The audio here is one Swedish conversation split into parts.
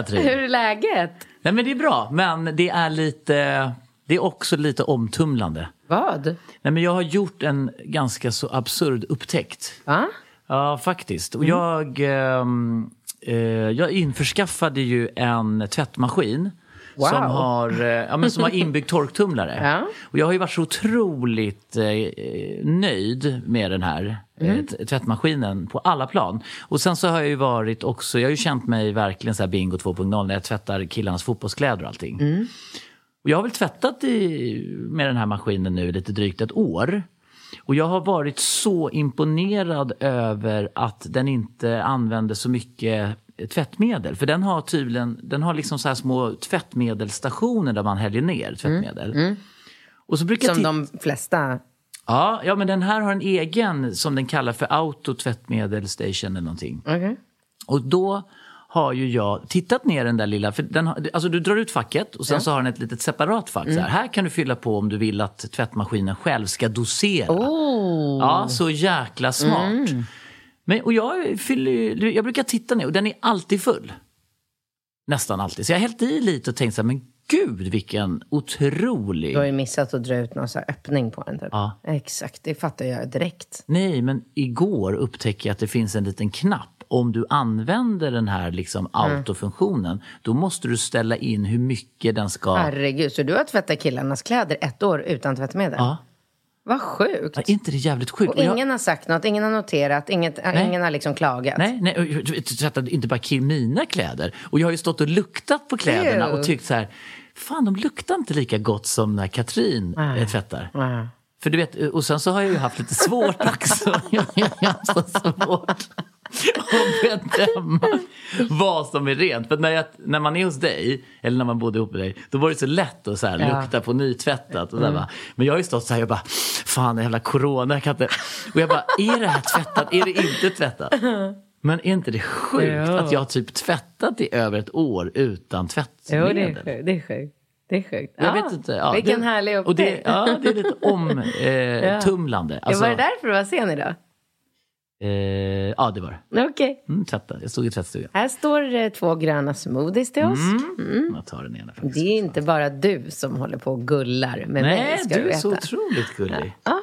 Katrin! Hur är läget? Nej men det är bra, men det är lite, det är också lite omtumlande. Vad? Nej men jag har gjort en ganska så absurd upptäckt. Va? Ja, faktiskt. Och jag, ehm, eh, jag införskaffade ju en tvättmaskin. Wow. Som, har, eh, ja, men som har inbyggd torktumlare. Ja. Och jag har ju varit så otroligt eh, nöjd med den här eh, t- tvättmaskinen på alla plan. Och sen så har jag ju varit också, jag har ju känt mig verkligen så här bingo 2.0 när jag tvättar killarnas fotbollskläder och allting. Och jag har väl tvättat i, med den här maskinen nu lite drygt ett år. Och jag har varit så imponerad över att den inte använder så mycket tvättmedel. För den har tydligen, den har liksom så små tvättmedelsstationer där man häller ner tvättmedel. Och så brukar Som de flesta... Ja, ja, men den här har en egen som den kallar för auto tvättmedelstation eller någonting. Okej. Och då har ju jag tittat ner den där lilla, för den alltså du drar ut facket och sen så har den ett litet separat fack. Så här. här kan du fylla på om du vill att tvättmaskinen själv ska dosera. Ja, så jäkla smart. Men, och jag, fyller, jag brukar titta ner och den är alltid full. Nästan alltid. Så jag har hällt i lite och tänkt så här, men gud vilken otrolig... Du har ju missat att dra ut någon så här öppning på den. Typ. Ja. Exakt, det fattar jag direkt. Nej, men igår upptäcker jag att det finns en liten knapp. Om du använder den här liksom autofunktionen, då måste du ställa in hur mycket den ska... Herregud, så du har tvättat killarnas kläder ett år utan tvättmedel? Ja. Vad sjukt. Är inte det jävligt sjukt? Och Och jag- ingen har sagt något, ingen har noterat, inget, ingen har liksom klagat. Nej, nej, jag inte bara kill mina kläder. Och jag har ju stått och luktat på kläderna Ew. och tyckt så här, fan de luktar inte lika gott som när Katrin äh. tvättar. Ja. För du vet, och sen så har jag ju haft lite svårt också. Jag har haft så svårt att bedöma vad som är rent. För när, jag, när man är hos dig, eller när man bodde ihop med dig, då var det så lätt att så här, Ja. Mm. lukta på nytvättat. Och där, va? Men jag har ju stått så här, jag bara, fan jävla corona, jag kan inte... Och jag bara, är det här tvättat? Är det inte tvättat? Men är inte det sjukt Jo. att jag har typ tvättat i över ett år utan Jo, tvättmedel? det är sjukt. Det är sjukt. Det är sjukt. Jag Ja. vet inte. Ja, Vilken det, härlig och det, upptäckt. Ja, det är lite omtumlande. Eh, tumlande. Alltså, var det därför du var sen idag? Eh, ja, det var det. Okej. Mm, tvätta. Jag stod i tvättstugan. Här står det två gröna smoothies till oss. Jag tar den ena faktiskt. Det är inte bara du som håller på och gullar med mig, Nej, ska du du är så otroligt gullig. Ja.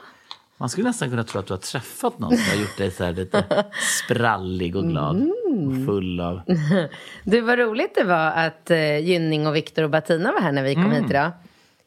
Man skulle nästan kunna tro att du har träffat någon som har gjort dig så här lite sprallig och glad. Mm. Och full av... Du, vad roligt det var att uh, Gynning och Viktor och Bettina var här när vi kom Mm. hit idag.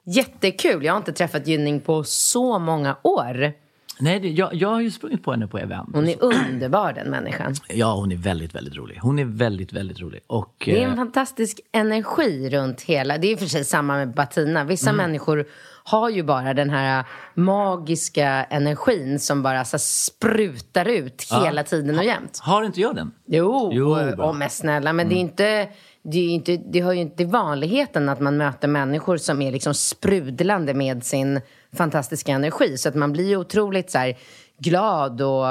Jättekul. Jag har inte träffat Gynning på så många år. Nej, det, jag, jag har ju sprungit på henne på event. Hon är underbar, den människan. Ja, hon är väldigt, väldigt rolig. Hon är väldigt, väldigt rolig. Och, Det är en eh, fantastisk energi runt hela... Det är i och för sig samma med Bettina. Vissa Mm. människor har ju bara den här magiska energin som bara så sprutar ut hela tiden och jämt. har inte jag den? Jo, Jo, och, bra. och men snälla, men det är inte... Det, är inte, det hör ju inte till vanligheten att man möter människor som är liksom sprudlande med sin fantastiska energi. Så att man blir ju otroligt så här, glad och...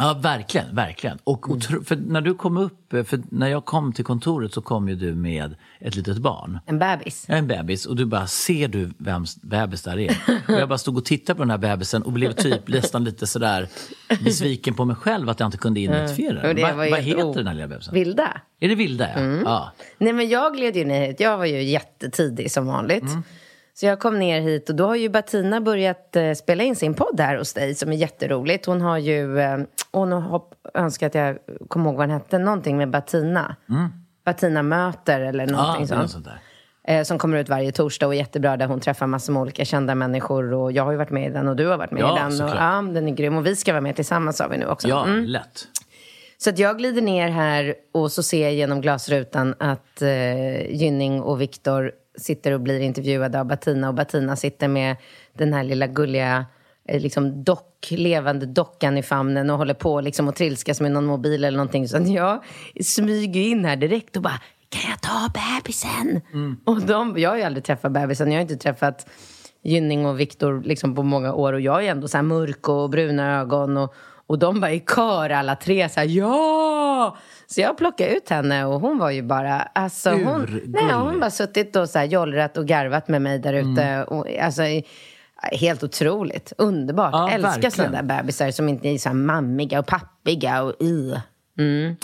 Ja, verkligen. verkligen. Och, Mm. och tro- för när du kom upp, för när jag kom till kontoret så kom ju du med ett litet barn. En bebis. Är en bebis och du bara, ser du vems bebis där är? Och jag bara stod och tittade på den här bebisen och blev typ nästan lite sådär besviken på mig själv att jag inte kunde identifiera Och den. ju vad heter o- den här lilla bebisen? Vilda. Är det Vilda? Ja. ja. Nej, men jag gled ju ner hit. Jag var ju jättetidig som vanligt. Så jag kom ner hit och då har ju Bettina börjat eh, spela in sin podd här hos dig som är jätteroligt. Hon har ju, eh, hon har önskat att jag kommer ihåg vad den hette, någonting med Bettina. Bettina möter eller någonting något sånt. sånt där. Eh, som kommer ut varje torsdag och är jättebra där hon träffar massor med olika kända människor. Och jag har ju varit med i den och du har varit med Ja, i den. Och, ja, den är grym och vi ska vara med tillsammans har vi nu också. Ja, Mm. lätt. Så att jag glider ner här och så ser jag genom glasrutan att eh, Gynning och Viktor sitter och blir intervjuade av Bettina och Bettina sitter med den här lilla gulliga eh, liksom dock, levande dockan i famnen och håller på liksom och trilskas med någon mobil eller någonting. Så jag smyger in här direkt och bara kan jag ta bebisen? Och de, jag har ju aldrig träffat bebisen, jag har inte träffat Gynning och Viktor liksom på många år och jag är ändå så här mörk och bruna ögon och, och de bara i kör alla tre så här ja! Så jag plockade ut henne och hon var ju bara, alltså hon, nej, hon bara suttit och så här jollrat och garvat med mig där ute. Mm. Och, alltså, i- helt otroligt, underbart. Ja, Älskar sådana där bebisar som inte är så mammiga och pappiga och uh.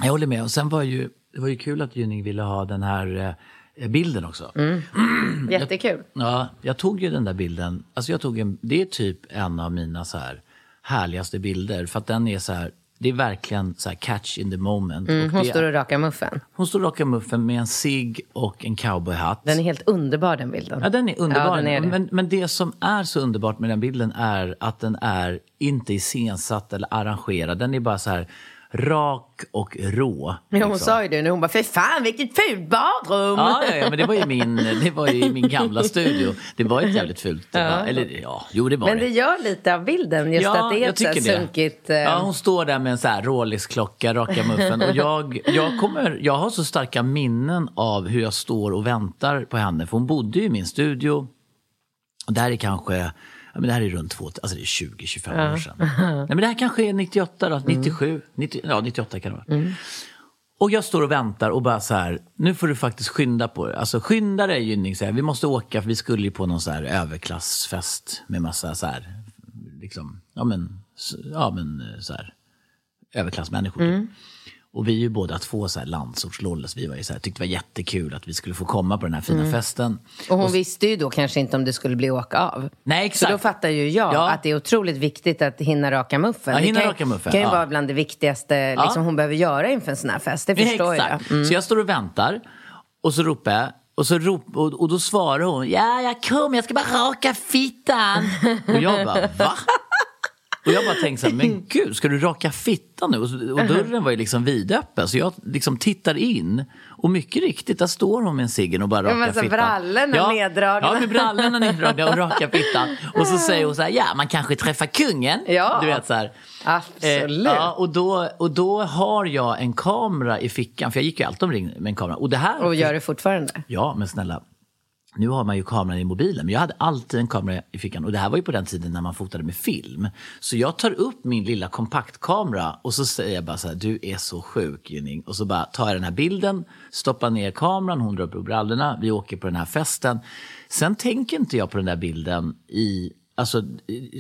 Jag håller med. Och sen var ju, det var ju kul att Gynning ville ha den här eh, bilden också. Mm. Jättekul. Ja, jag tog ju den där bilden. Alltså jag tog en, det är typ en av mina så här härligaste bilder. För att den är så här, det är verkligen så här catch in the moment. Mm, hon det, står och rakar muffen. hon står och rakar muffen med en cigg och en cowboyhatt. Den är helt underbar den bilden. Ja, den är underbar. Ja, den är det. Men, men det som är så underbart med den bilden är att den är inte iscensatt eller arrangerad. Den är bara så här rak och rå. Ja, hon liksom. sa ju det nu. Hon bara, för fan vilket fult badrum! Ja, ja, ja, men det var ju min, det var ju min gamla studio. Det var ett jävligt fult. Ja. Eller ja, jo det var Men det gör lite av bilden, just att det är ett så här sunkigt... eh, Ja, hon står där med en så här Rolex-klocka, raka muffen. Och jag, jag, kommer, jag har så starka minnen av hur jag står och väntar på henne. För hon bodde ju i min studio. Och det här är kanske, ja, men det här är runt två, alltså det är 20-25 år sedan. Nej, men det här kanske är 98 då, 97, 90, ja 98 kan det vara. Och jag står och väntar och bara så här, nu får du faktiskt skynda på dig. Alltså skynda dig Gynning, så här, vi måste åka för vi skulle ju på någon så här överklassfest med massa så här, liksom, ja men, ja men så här, överklassmänniskor. typ. Och vi är ju båda två så här landsortslolles. Vi var ju så här, tyckte det var jättekul att vi skulle få komma på den här fina festen. Och hon visste ju då kanske inte om det skulle bli åka av. Nej, exakt. Så då fattar ju jag Ja. att det är otroligt viktigt att hinna raka muffen. Ja, det hinna kan, raka muffen, kan ju ja. vara bland det viktigaste liksom, hon behöver göra inför en sån här fest. Det förstår jag. Exakt. Så jag står och väntar och så ropar jag. Och, så rop, och, och då svarar hon, ja jag kommer, jag ska bara raka fittan. och jag bara, va? Och jag bara tänkte så här, men gud, ska du raka fittan nu? Och, och dörren var ju liksom vidöppen, så jag liksom tittar in. Och mycket riktigt, där står hon med en ciggen och bara Ja, rakar men så fittan. brallorna ja, neddragna. Ja, med brallorna neddragna och raka fittan. Och så säger hon så här, ja man kanske träffar kungen. Ja. Du vet så här. Absolut. Eh, ja, och, då, och då har jag en kamera i fickan, för jag gick ju alltid omkring med en kamera. Och det här... Och gör det fortfarande. Ja, men snälla. Nu har man ju kameran i mobilen, men jag hade alltid en kamera i fickan. Och det här var ju på den tiden när man fotade med film. Så jag tar upp min lilla kompaktkamera och så säger jag bara så här, du är så sjuk Gynning. Och så bara tar jag den här bilden, stoppar ner kameran, hon drar upp brallorna, vi åker på den här festen. Sen tänker inte jag på den där bilden i, alltså,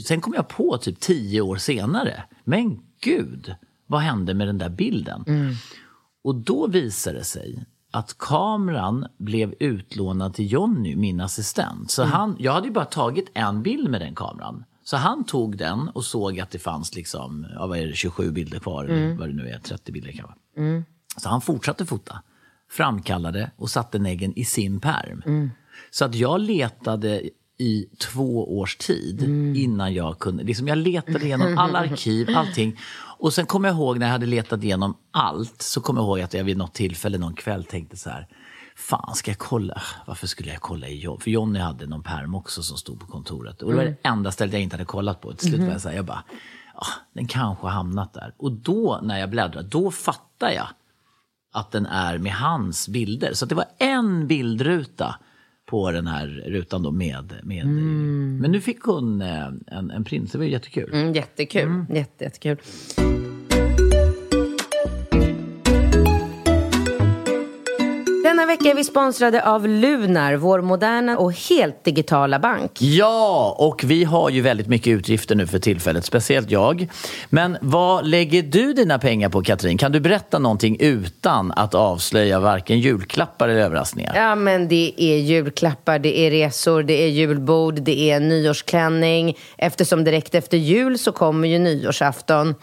sen kom jag på typ tio år senare, men gud, vad hände med den där bilden? Och då visade det sig att kameran blev utlånad till Jonny, min assistent. Så han, jag hade ju bara tagit en bild med den kameran. Så han tog den och såg att det fanns liksom, ja, vad är det, 27 bilder kvar, eller vad det nu är, 30 bilder kanske. Så han fortsatte fota, framkallade och satte neggen i sin perm. Så att jag letade i två års tid innan jag kunde... Liksom jag letade igenom alla arkiv, allting. Och sen kom jag ihåg när jag hade letat igenom allt, så kom jag ihåg att jag vid något tillfälle någon kväll tänkte så här, fan ska jag kolla? Varför skulle jag kolla i jobb? För Jonny hade någon perm också som stod på kontoret. Och det var det enda stället jag inte hade kollat på. Till slut var jag så här, jag bara, ah, den kanske har hamnat där. Och då när jag bläddrade, då fattar jag att den är med hans bilder. Så det var en bildruta på den här rutan då med... med Men nu fick hon eh, en, en prins, det var ju jättekul. Mm, jättekul. Jätte, jättekul. Denna vecka är vi sponsrade av Lunar, vår moderna och helt digitala bank. Ja, och vi har ju väldigt mycket utgifter nu för tillfället, speciellt jag. Men vad lägger du dina pengar på, Katrin? Kan du berätta någonting utan att avslöja varken julklappar eller överraskningar? Ja, men det är julklappar, det är resor, det är julbord, det är nyårsklänning. Eftersom direkt efter jul så kommer ju nyårsafton.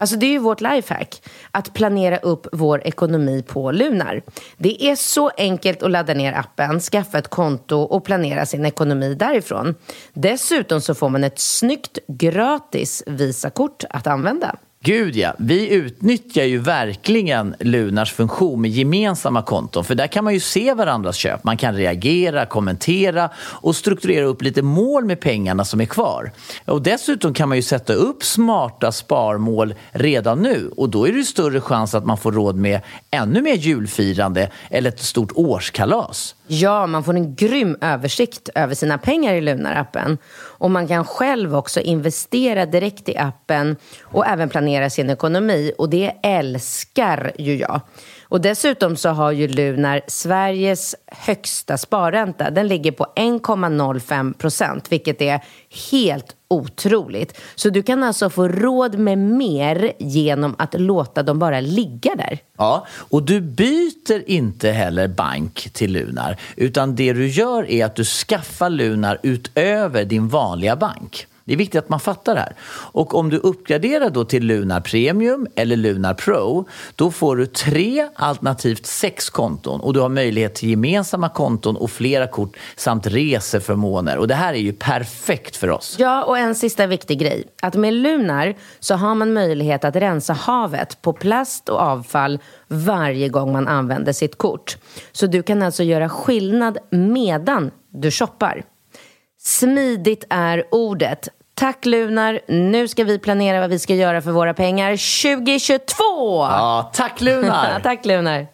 Alltså det är ju vårt lifehack, att planera upp vår ekonomi på Lunar. Det är så enkelt att ladda ner appen, skaffa ett konto och planera sin ekonomi därifrån. Dessutom så får man ett snyggt gratis Visakort att använda. Gud ja, vi utnyttjar ju verkligen Lunars funktion med gemensamma konton. För där kan man ju se varandras köp. Man kan reagera, kommentera och strukturera upp lite mål med pengarna som är kvar. Och dessutom kan man ju sätta upp smarta sparmål redan nu. Och då är det större chans att man får råd med ännu mer julfirande eller ett stort årskalas. Ja, man får en grym översikt över sina pengar i Lunar-appen. Och man kan själv också investera direkt i appen och även planera sin ekonomi. Och det älskar ju jag. Och dessutom så har ju Lunar Sveriges högsta sparränta. Den ligger på 1,05 procent, vilket är helt otroligt. Så du kan alltså få råd med mer genom att låta dem bara ligga där. Ja, och du byter inte heller bank till Lunar, utan det du gör är att du skaffar Lunar utöver din vanliga bank. Det är viktigt att man fattar det här. Och om du uppgraderar då till Lunar Premium eller Lunar Pro, då får du tre alternativt sex konton och du har möjlighet till gemensamma konton och flera kort samt reseförmåner. Och det här är ju perfekt för oss. Ja, och en sista viktig grej. Att med Lunar så har man möjlighet att rensa havet på plast och avfall varje gång man använder sitt kort. Så du kan alltså göra skillnad medan du shoppar. Smidigt är ordet. Tack Lunar. Nu ska vi planera vad vi ska göra för våra pengar 2022! Ja, tack Lunar! Tack Lunar.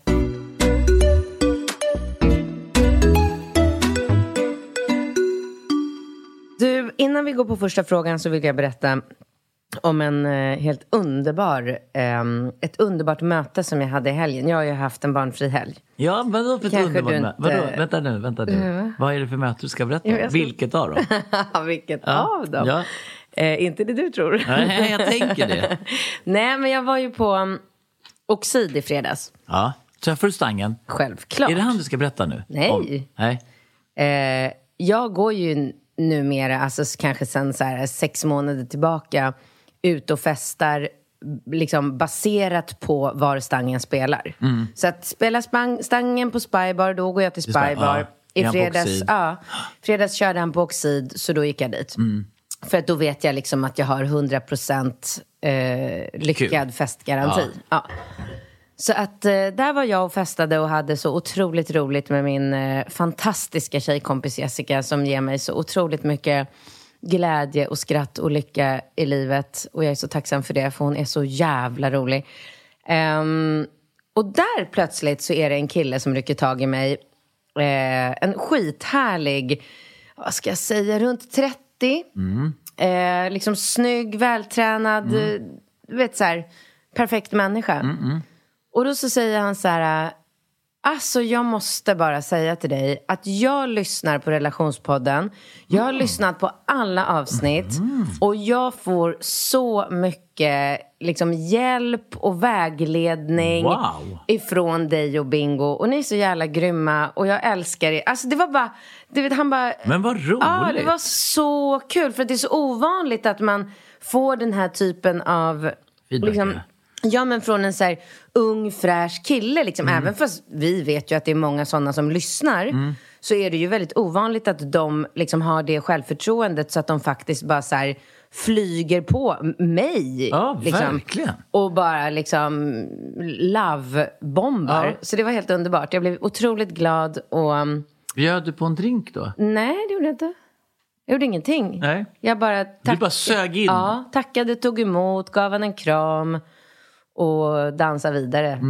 Du, innan vi går på första frågan så vill jag berätta om en eh, helt underbar, eh, ett underbart möte som jag hade i helgen. Jag har ju haft en barnfri helg. Ja, vadå för ett Kanske underbart du möte? inte- Vadå? Vänta nu, vänta nu. Vad är det för möte du ska berätta om? ska- Vilket av dem? Vilket Ja, av dem? ja. Eh, inte det du tror. Nej, jag tänker det. Nej, men jag var ju på um, Oxid i fredags. Ja. Träffar du Stangen? Självklart. Är det han du ska berätta nu? Nej. Om? Nej. Eh, jag går ju numera, alltså kanske sen så här sex månader tillbaka, ut och festar liksom baserat på var Stangen spelar. Så att spela Stangen på Spybar, då går jag till Mm. Spybar. ja. I fredags, ja, fredags körde han på Oxid, så då gick jag dit. Mm. För att då vet jag liksom att jag har 100% eh, lyckad Kul. festgaranti. Ja. Så att eh, där var jag och festade och hade så otroligt roligt med min eh, fantastiska tjejkompis Jessica som ger mig så otroligt mycket glädje och skratt och lycka i livet. Och jag är så tacksam för det, för hon är så jävla rolig. Ehm, och där plötsligt så är det en kille som rycker tag i mig. Eh, en skithärlig, vad ska jag säga, runt 30. Eh, liksom snygg, vältränad, eh, du vet så här, perfekt människa. Och då så säger han så här, alltså jag måste bara säga till dig att jag lyssnar på relationspodden. Jag har lyssnat på alla avsnitt och jag får så mycket liksom, hjälp och vägledning Wow. ifrån dig och Bingo. Och ni är så jävla grymma och jag älskar er. Alltså det var bara, du vet han bara... Men vad roligt! Ja, det var så kul. För det är så ovanligt att man får den här typen av... Feedback, ja. ja, men från en så här ung, fräsch kille. Liksom. Mm. Även fast vi vet ju att det är många sådana som lyssnar. Mm. Så är det ju väldigt ovanligt att de liksom har det självförtroendet så att de faktiskt bara så här flyger på mig. Ja, liksom. Och bara liksom love-bombar. Ja. Så det var helt underbart. Jag blev otroligt glad och... um, Bjöd du på en drink då? Nej, det gjorde jag inte. Jag gjorde ingenting. Nej. Jag bara, tack- bara sög in? Ja, tackade, tog emot, gav han en kram och dansade vidare.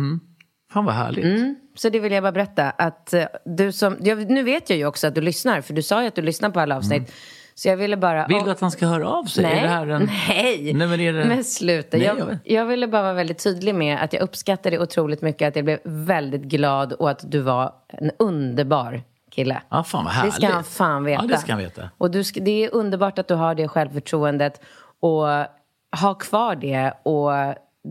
Fan vad härligt. Mm. Så det vill jag bara berätta. Att eh, du som, jag, nu vet jag ju också att du lyssnar, för du sa ju att du lyssnar på alla avsnitt. Så jag ville bara... Vill du att han ska höra av sig? Nej, Är det här en... nej. Nej, men är det... Men sluta. Nej, jag, jag ville bara vara väldigt tydlig med att jag uppskattade otroligt mycket, att jag blev väldigt glad och att du var en underbar kille. Ja, fan vad Det härligt. ska han fan veta. Ja, det ska han veta. Och du det är underbart att du har det självförtroendet och ha kvar det. Och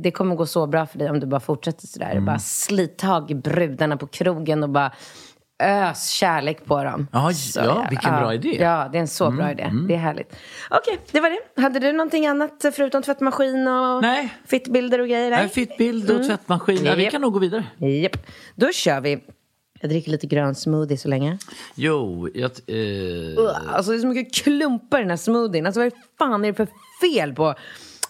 det kommer gå så bra för dig om du bara fortsätter sådär. Mm. Bara slit tag i brudarna på krogen och bara ös kärlek på dem. Ja, Så ja, vilken bra idé. Mm, Ja, det är en så bra idé. Det är härligt. Okej, det var det. Hade du någonting annat förutom tvättmaskin och Nej. fittbilder och grejer? Nej, fittbild och tvättmaskin. Ja, vi kan nog gå vidare. Japp. Då kör vi. Jag dricker lite grön smoothie så länge. Jo, jag... Eh... Ugh, Alltså det är så mycket klumpar i den här smoothien. Alltså vad fan är det för fel på...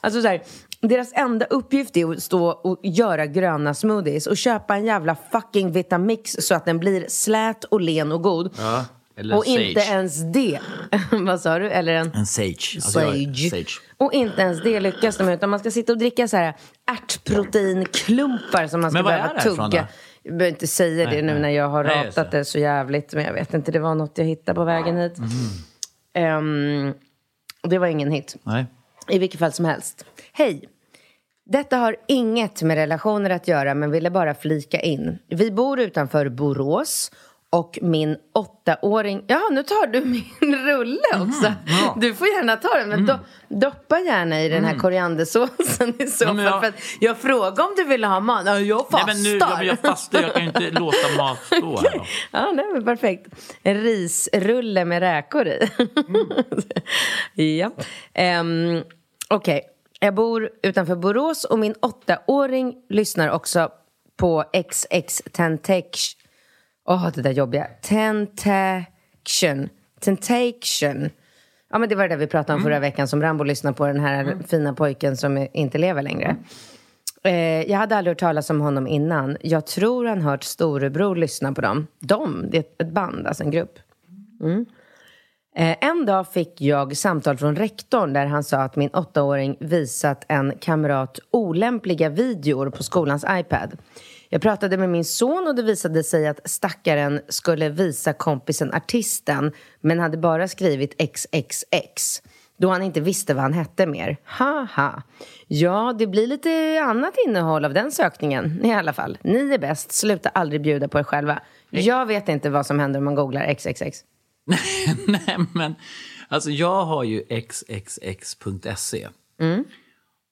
Alltså så här, deras enda uppgift är att stå och göra gröna smoothies och köpa en jävla fucking Vitamix så att den blir slät och len och god. Ja, eller och sage. inte ens det. Vad sa du? Eller en... En sage. Alltså, Sage. sage. Och inte ens det lyckas de med, utan man ska sitta och dricka så här ärtproteinklumpar som man ska Men vad är behöva det här ifrån tugga. då? Jag behöver inte säga det Nej, nu nej. när jag har Nej, ratat det. det så jävligt, men jag vet inte, det var något jag hittade på vägen hit. Ehm, och det var ingen hit. Nej. I vilket fall som helst. Hej! Detta har inget med relationer att göra men ville bara flika in. Vi bor utanför Borås och min åttaåring... Ja, nu tar du min rulle också. Du får gärna ta den, men do, doppa gärna i den här koriandersåsen i så fall. Ja, jag- jag frågade om du ville ha mat. Ja, jag fastar. Nej, men nu, ja, men jag fastar. Jag kan ju inte låta mat stå här. Då. Ja, nej, men perfekt. En risrulle med räkor i. ja. Um, Okej, jag bor utanför Borås och min åttaåring lyssnar också på XX Tentation. Åh, det där jobbiga. Tentation. Tentation. Ja, men det var det där vi pratade om förra veckan som Rambo lyssnade på, den här fina pojken som inte lever längre. Eh, jag hade aldrig hört talas om honom innan. Jag tror han hört storebror lyssna på dem. De, det är ett band, alltså en grupp. Mm. Eh, en dag fick jag samtal från rektorn där han sa att min åttaåring visat en kamrat olämpliga videor på skolans iPad. Jag pratade med min son och det visade sig att stackaren skulle visa kompisen artisten men hade bara skrivit XXX då han inte visste vad han hette mer. Haha. Ja, det blir lite annat innehåll av den sökningen i alla fall. Ni är bäst, sluta aldrig bjuda på er själva. Jag vet inte vad som händer om man googlar XXX. Nej, men alltså jag har ju xxx.se.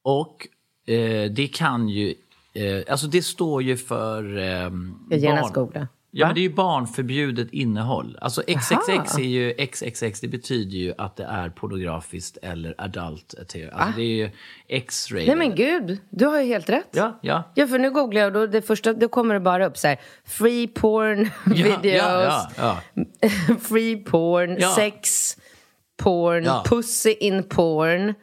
Och eh, det kan ju... Eh, alltså det står ju för... Eh, Jag genast googla. Ja, men det är ju barnförbjudet innehåll. Alltså XXX är ju, XXX, det betyder ju att det är pornografiskt eller adult. Alltså det är ju X-rated. Nej men gud, du har ju helt rätt. Ja, ja. Ja, för nu googlar jag och då, det första, då kommer det bara upp så här. Free porn Ja, videos, ja, ja, free porn, Ja. sex porn, Ja. pussy in porn.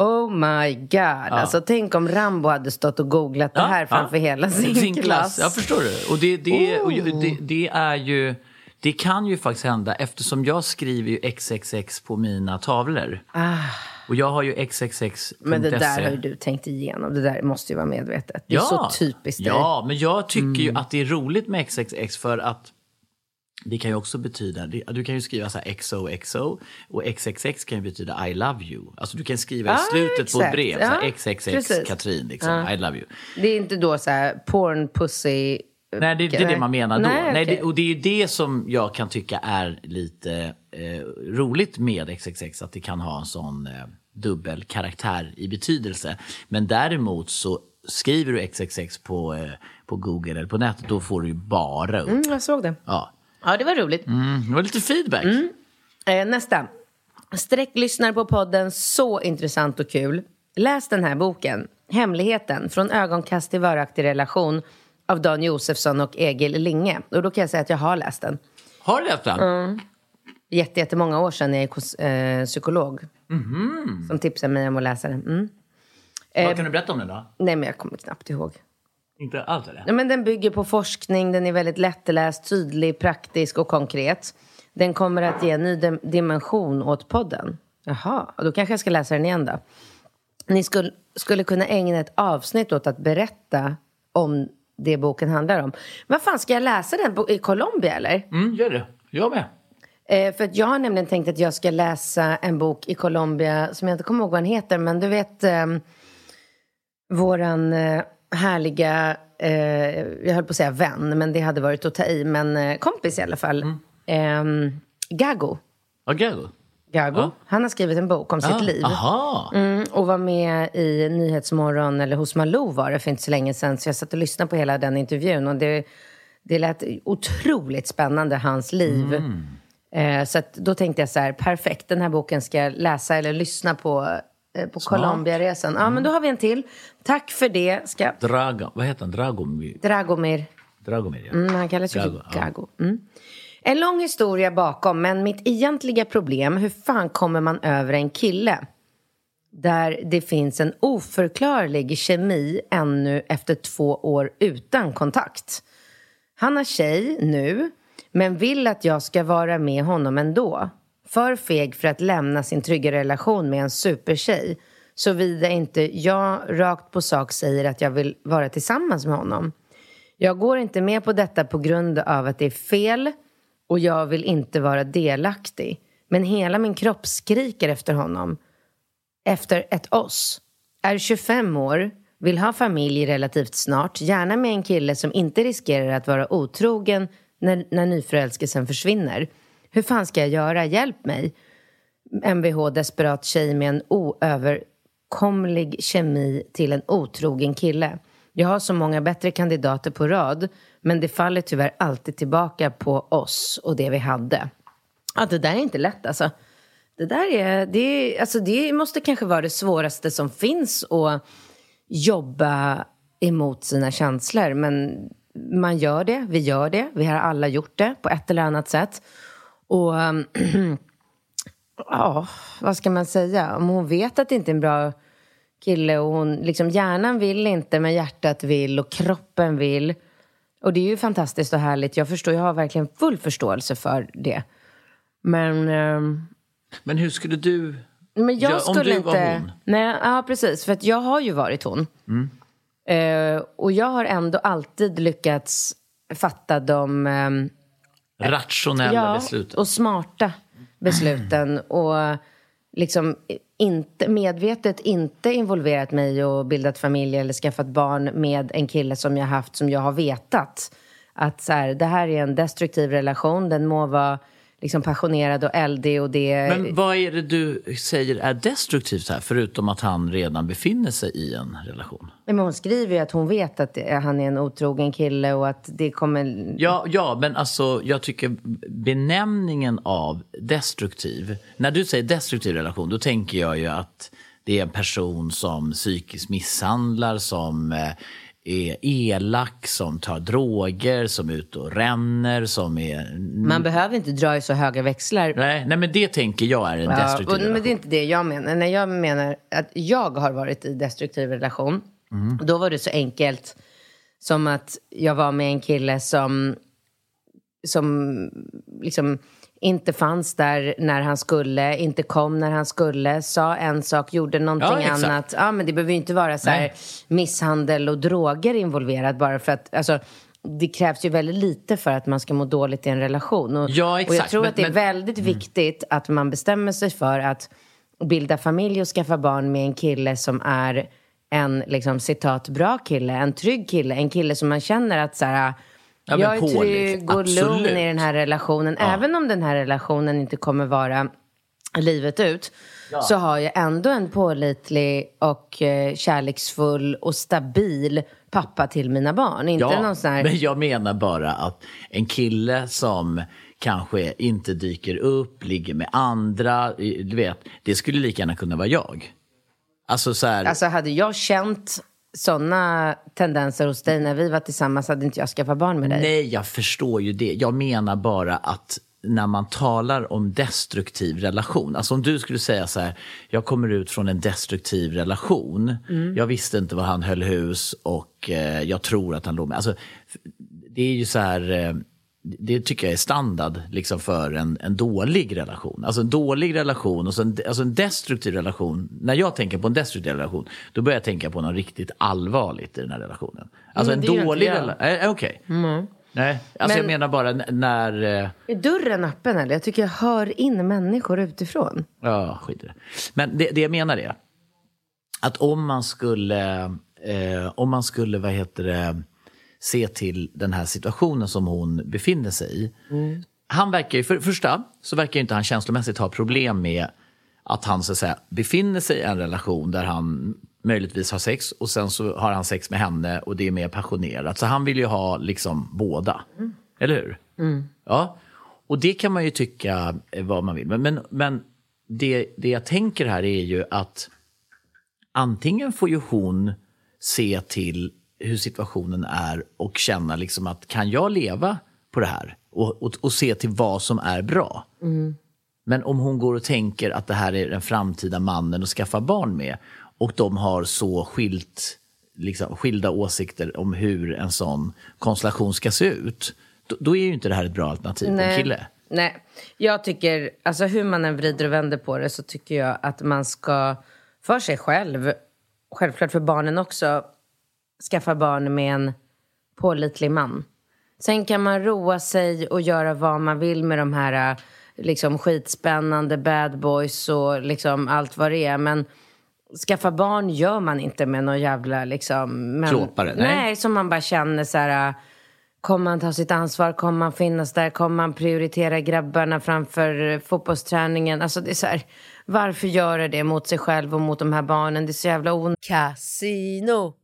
Oh my god. Alltså tänk om Rambo hade stått och googlat det här framför hela sin, klass. Ja, förstår du? Och det, det, och Oh. det, det är ju... Det kan ju faktiskt hända eftersom jag skriver ju XXX på mina tavlor. Och jag har ju XXX.se. Ah. Men det där har ju du tänkt igenom. Det där måste ju vara medvetet. Det är så typiskt dig. Ja, men jag tycker Mm. ju att det är roligt med XXX för att det kan ju också betyda, du kan ju skriva så här XOXO och XXX kan ju betyda I love you. Alltså du kan skriva i slutet på exakt. ett brev, så här, XXX precis. Katrin, liksom, I love you. Det är inte då så här porn, pussy... Nej, det, det är det man menar då. Nej, Nej, okej. det, och det är ju det som jag kan tycka är lite eh, roligt med XXX, att det kan ha en sån eh, dubbel karaktär i betydelse. Men däremot så skriver du XXX på, eh, på Google eller på nätet, då får du ju bara upp. Mm, jag såg det. Ja. Ja, det var roligt. Mm, det var lite feedback. Eh, nästa. Sträcklyssnar på podden Så intressant och kul. Läs den här boken, Hemligheten, från ögonkast till varaktig relation av Dan Josefsson och Egil Linge. Och då kan jag säga att jag har läst den. Har du läst den? Mm. Jätte, jättemånga år sedan jag är kos- eh, psykolog. Som tipsade mig om att läsa den. Mm. Vad kan du berätta om den då? Nej, men jag kommer knappt ihåg. Inte alls eller? Ja, men den bygger på forskning, den är väldigt lättläst, tydlig, praktisk och konkret. Den kommer att ge en ny dim- dimension åt podden. Jaha, då kanske jag ska läsa den igen då. Ni skulle, skulle kunna ägna ett avsnitt åt att berätta om det boken handlar om. Vad fan, ska jag läsa den i Colombia eller? Mm, gör det. Jag med. Eh, för jag har nämligen tänkt att jag ska läsa en bok i Colombia som jag inte kommer ihåg vad den heter, men du vet eh, våran eh, härliga, eh, jag höll på att säga vän, men det hade varit att ta i, men eh, kompis i alla fall, mm. Gago. Ja, Gago? Gago. Ja. Han har skrivit en bok om sitt ah, liv. Mm, och var med i Nyhetsmorgon, eller hos Malou var det för inte så länge sedan. Så jag satt och lyssnade på hela den intervjun. Och det, det lät otroligt spännande, hans liv. Mm. Eh, så då tänkte jag så här, perfekt, den här boken ska jag läsa eller lyssna på eh, på Colombiaresan. Ja, mm. men då har vi en till. Tack för det. Ska... Draga, vad heter han? Dragomir? Dragomir. Dragomir, ja. Mm, han kallas ju för Gago. Mm. En lång historia bakom, men mitt egentliga problem, hur fan kommer man över en kille? Där det finns en oförklarlig kemi ännu efter två år utan kontakt. Han har tjej nu, men vill att jag ska vara med honom ändå. För feg för att lämna sin trygga relation med en supertjej såvida inte jag rakt på sak säger att jag vill vara tillsammans med honom. Jag går inte med på detta på grund av att det är fel och jag vill inte vara delaktig. Men hela min kropp skriker efter honom. Efter ett oss. Är 25 år, vill ha familj relativt snart, gärna med en kille som inte riskerar att vara otrogen när, när nyförälskelsen försvinner. Hur fan ska jag göra? Hjälp mig. Mvh desperat tjej med en oöverkomlig kemi till en otrogen kille. Jag har så många bättre kandidater på rad men det faller tyvärr alltid tillbaka på oss och det vi hade. Ja, det där är inte lätt alltså. Det där är, det, alltså det måste kanske vara det svåraste som finns att jobba emot sina känslor. Men man gör det, vi gör det, vi har alla gjort det på ett eller annat sätt. Och ja, vad ska man säga? Om hon vet att det inte är en bra kille och hon, liksom hjärnan vill inte men hjärtat vill och kroppen vill. Och det är ju fantastiskt och härligt. Jag förstår, jag har verkligen full förståelse för det. Men... Um, men hur skulle du men jag göra skulle om du var hon? Nej, ja, precis. För att jag har ju varit hon. Mm. Uh, och jag har ändå alltid lyckats fatta de... Um, Rationella ja, besluten. och smarta besluten. Och liksom inte, medvetet inte involverat mig och bildat familj eller skaffat barn med en kille som jag haft som jag har vetat att så här, det här är en destruktiv relation. Den må vara liksom passionerad och eldig och det... Men vad är det du säger är destruktivt här, förutom att han redan befinner sig i en relation? Men hon skriver ju att hon vet att han är en otrogen kille och att det kommer... Ja, ja men alltså jag tycker benämningen av destruktiv, när du säger destruktiv relation, då tänker jag ju att det är en person som psykiskt misshandlar, som eh, är elak, som tar droger, som är ute och ränner, som är... Man behöver inte dra i så höga växlar. Nej, nej men det tänker jag är en destruktiv relation. Men det är inte det jag menar. När jag menar att jag har varit i destruktiv relation, mm. då var det så enkelt som att jag var med en kille som, som liksom inte fanns där när han skulle, inte kom när han skulle, sa en sak, gjorde någonting ja, annat. Ja, men det behöver ju inte vara så här misshandel och droger involverad bara för att, alltså, det krävs ju väldigt lite för att man ska må dåligt i en relation. Och, ja, exakt. och jag tror men, att det är men, väldigt mm. viktigt att man bestämmer sig för att bilda familj och skaffa barn med en kille som är en, liksom, citat, bra kille, en trygg kille, en kille som man känner att så här, Ja, jag är trygg och lugn i den här relationen. Ja. Även om den här relationen inte kommer vara livet ut. Ja. Så har jag ändå en pålitlig och eh, kärleksfull och stabil pappa till mina barn. Inte ja, någon sån här... men jag menar bara att en kille som kanske inte dyker upp, ligger med andra, du vet, det skulle lika gärna kunna vara jag. Alltså, så här... alltså hade jag känt sådana tendenser hos dig när vi var tillsammans hade inte jag skaffat barn med dig. Nej, jag förstår ju det. Jag menar bara att när man talar om destruktiv relation, alltså om du skulle säga så här, jag kommer ut från en destruktiv relation, mm. jag visste inte var han höll hus och eh, jag tror att han låg med, alltså det är ju så här, eh, det tycker jag är standard liksom för en, en dålig relation. Alltså en dålig relation och en, alltså en destruktiv relation. När jag tänker på en destruktiv relation, då börjar jag tänka på något riktigt allvarligt i den här relationen. Alltså mm, en dålig relation. Äh, Okej. Okay. Mm. Nej, alltså jag Men- menar bara när... eh, Är dörren öppen eller? Jag tycker jag hör in människor utifrån. Ja, skit i det. Men det, det jag menar är att om man skulle, eh, om man skulle, vad heter det, se till den här situationen som hon befinner sig i. Han verkar ju, för det första så verkar ju inte han känslomässigt ha problem med att han så att säga befinner sig i en relation där han möjligtvis har sex och sen så har han sex med henne och det är mer passionerat. Så han vill ju ha liksom båda. Eller hur? Ja. Och det kan man ju tycka vad man vill. Men, men, men det, det jag tänker här är ju att antingen får ju hon se till hur situationen är och känna liksom att kan jag leva på det här? Och, och, och se till vad som är bra. Men om hon går och tänker att det här är den framtida mannen att skaffa barn med och de har så skilt, liksom, skilda åsikter om hur en sån konstellation ska se ut, då, då är ju inte det här ett bra alternativ på en kille. Nej, jag tycker, alltså hur man än vrider och vänder på det så tycker jag att man ska, för sig själv, självklart för barnen också, skaffa barn med en pålitlig man. Sen kan man roa sig och göra vad man vill med de här liksom skitspännande bad boys och liksom allt vad det är. Men skaffa barn gör man inte med någon jävla liksom... Men, Klåpare, nej. nej. som man bara känner så här... Kommer man ta sitt ansvar? Kommer man finnas där? Kommer man prioritera grabbarna framför eh, fotbollsträningen? Alltså det är så här, varför göra det mot sig själv och mot de här barnen? Det är så jävla onödigt. Casino,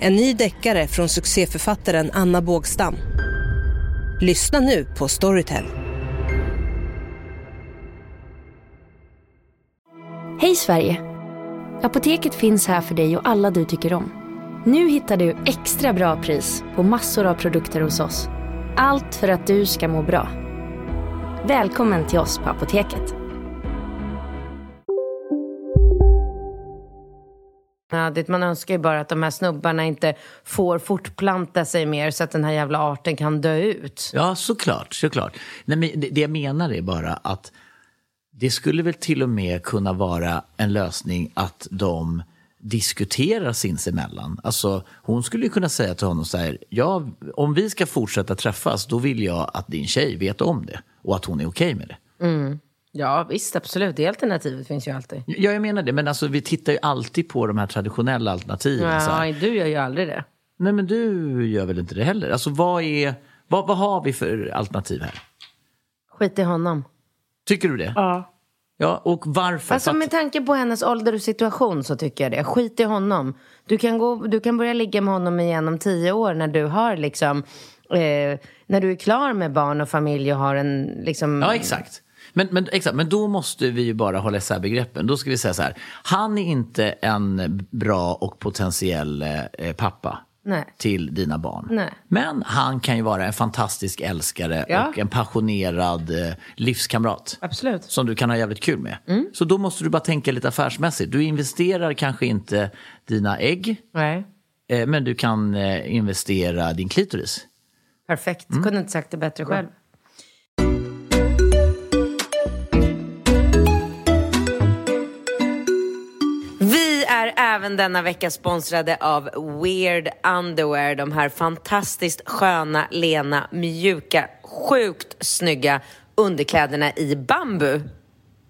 En ny deckare från succéförfattaren Anna Bågstam. Lyssna nu på Storytel. Hej Sverige! Apoteket finns här för dig och alla du tycker om. Nu hittar du extra bra pris på massor av produkter hos oss. Allt för att du ska må bra. Välkommen till oss på Apoteket. Onödigt. Man önskar ju bara att de här snubbarna inte får fortplanta sig mer så att den här jävla arten kan dö ut. Ja, såklart. såklart. Nej, men det, jag menar är bara att det skulle väl till och med kunna vara en lösning att de diskuterar sinsemellan. Alltså, hon skulle ju kunna säga till honom så här, ja, om vi ska fortsätta träffas, då vill jag att din tjej vet om det och att hon är okej med det. Ja, visst, absolut. Det alternativet finns ju alltid. Ja, jag menar det, men alltså, vi tittar ju alltid på de här traditionella alternativen. så här. Ja, du gör ju aldrig det. Nej, men du gör väl inte det heller? Alltså, vad, är, vad, vad har vi för alternativ här? Skit i honom. Tycker du det? Ja. Ja, och varför? Alltså att- med tanke på hennes ålder och situation så tycker jag det. Skit i honom. Du kan, gå, du kan börja ligga med honom igen om tio år när du har liksom... Eh, när du är klar med barn och familj och har en liksom... Ja, exakt. Men, men, exakt. men då måste vi ju bara hålla isär begreppen. Då ska vi säga så här. Han är inte en bra och potentiell eh, pappa Nej. till dina barn. Nej. Men han kan ju vara en fantastisk älskare Ja. och en passionerad eh, livskamrat. Absolut. Som du kan ha jävligt kul med. Mm. Så då måste du bara tänka lite affärsmässigt. Du investerar kanske inte dina ägg, Nej. eh, men du kan eh, investera din klitoris. Perfekt. Mm. Kunde inte sagt det bättre själv. Även denna vecka sponsrade av Weird Underwear. De här fantastiskt sköna, lena, mjuka, sjukt snygga underkläderna i bambu.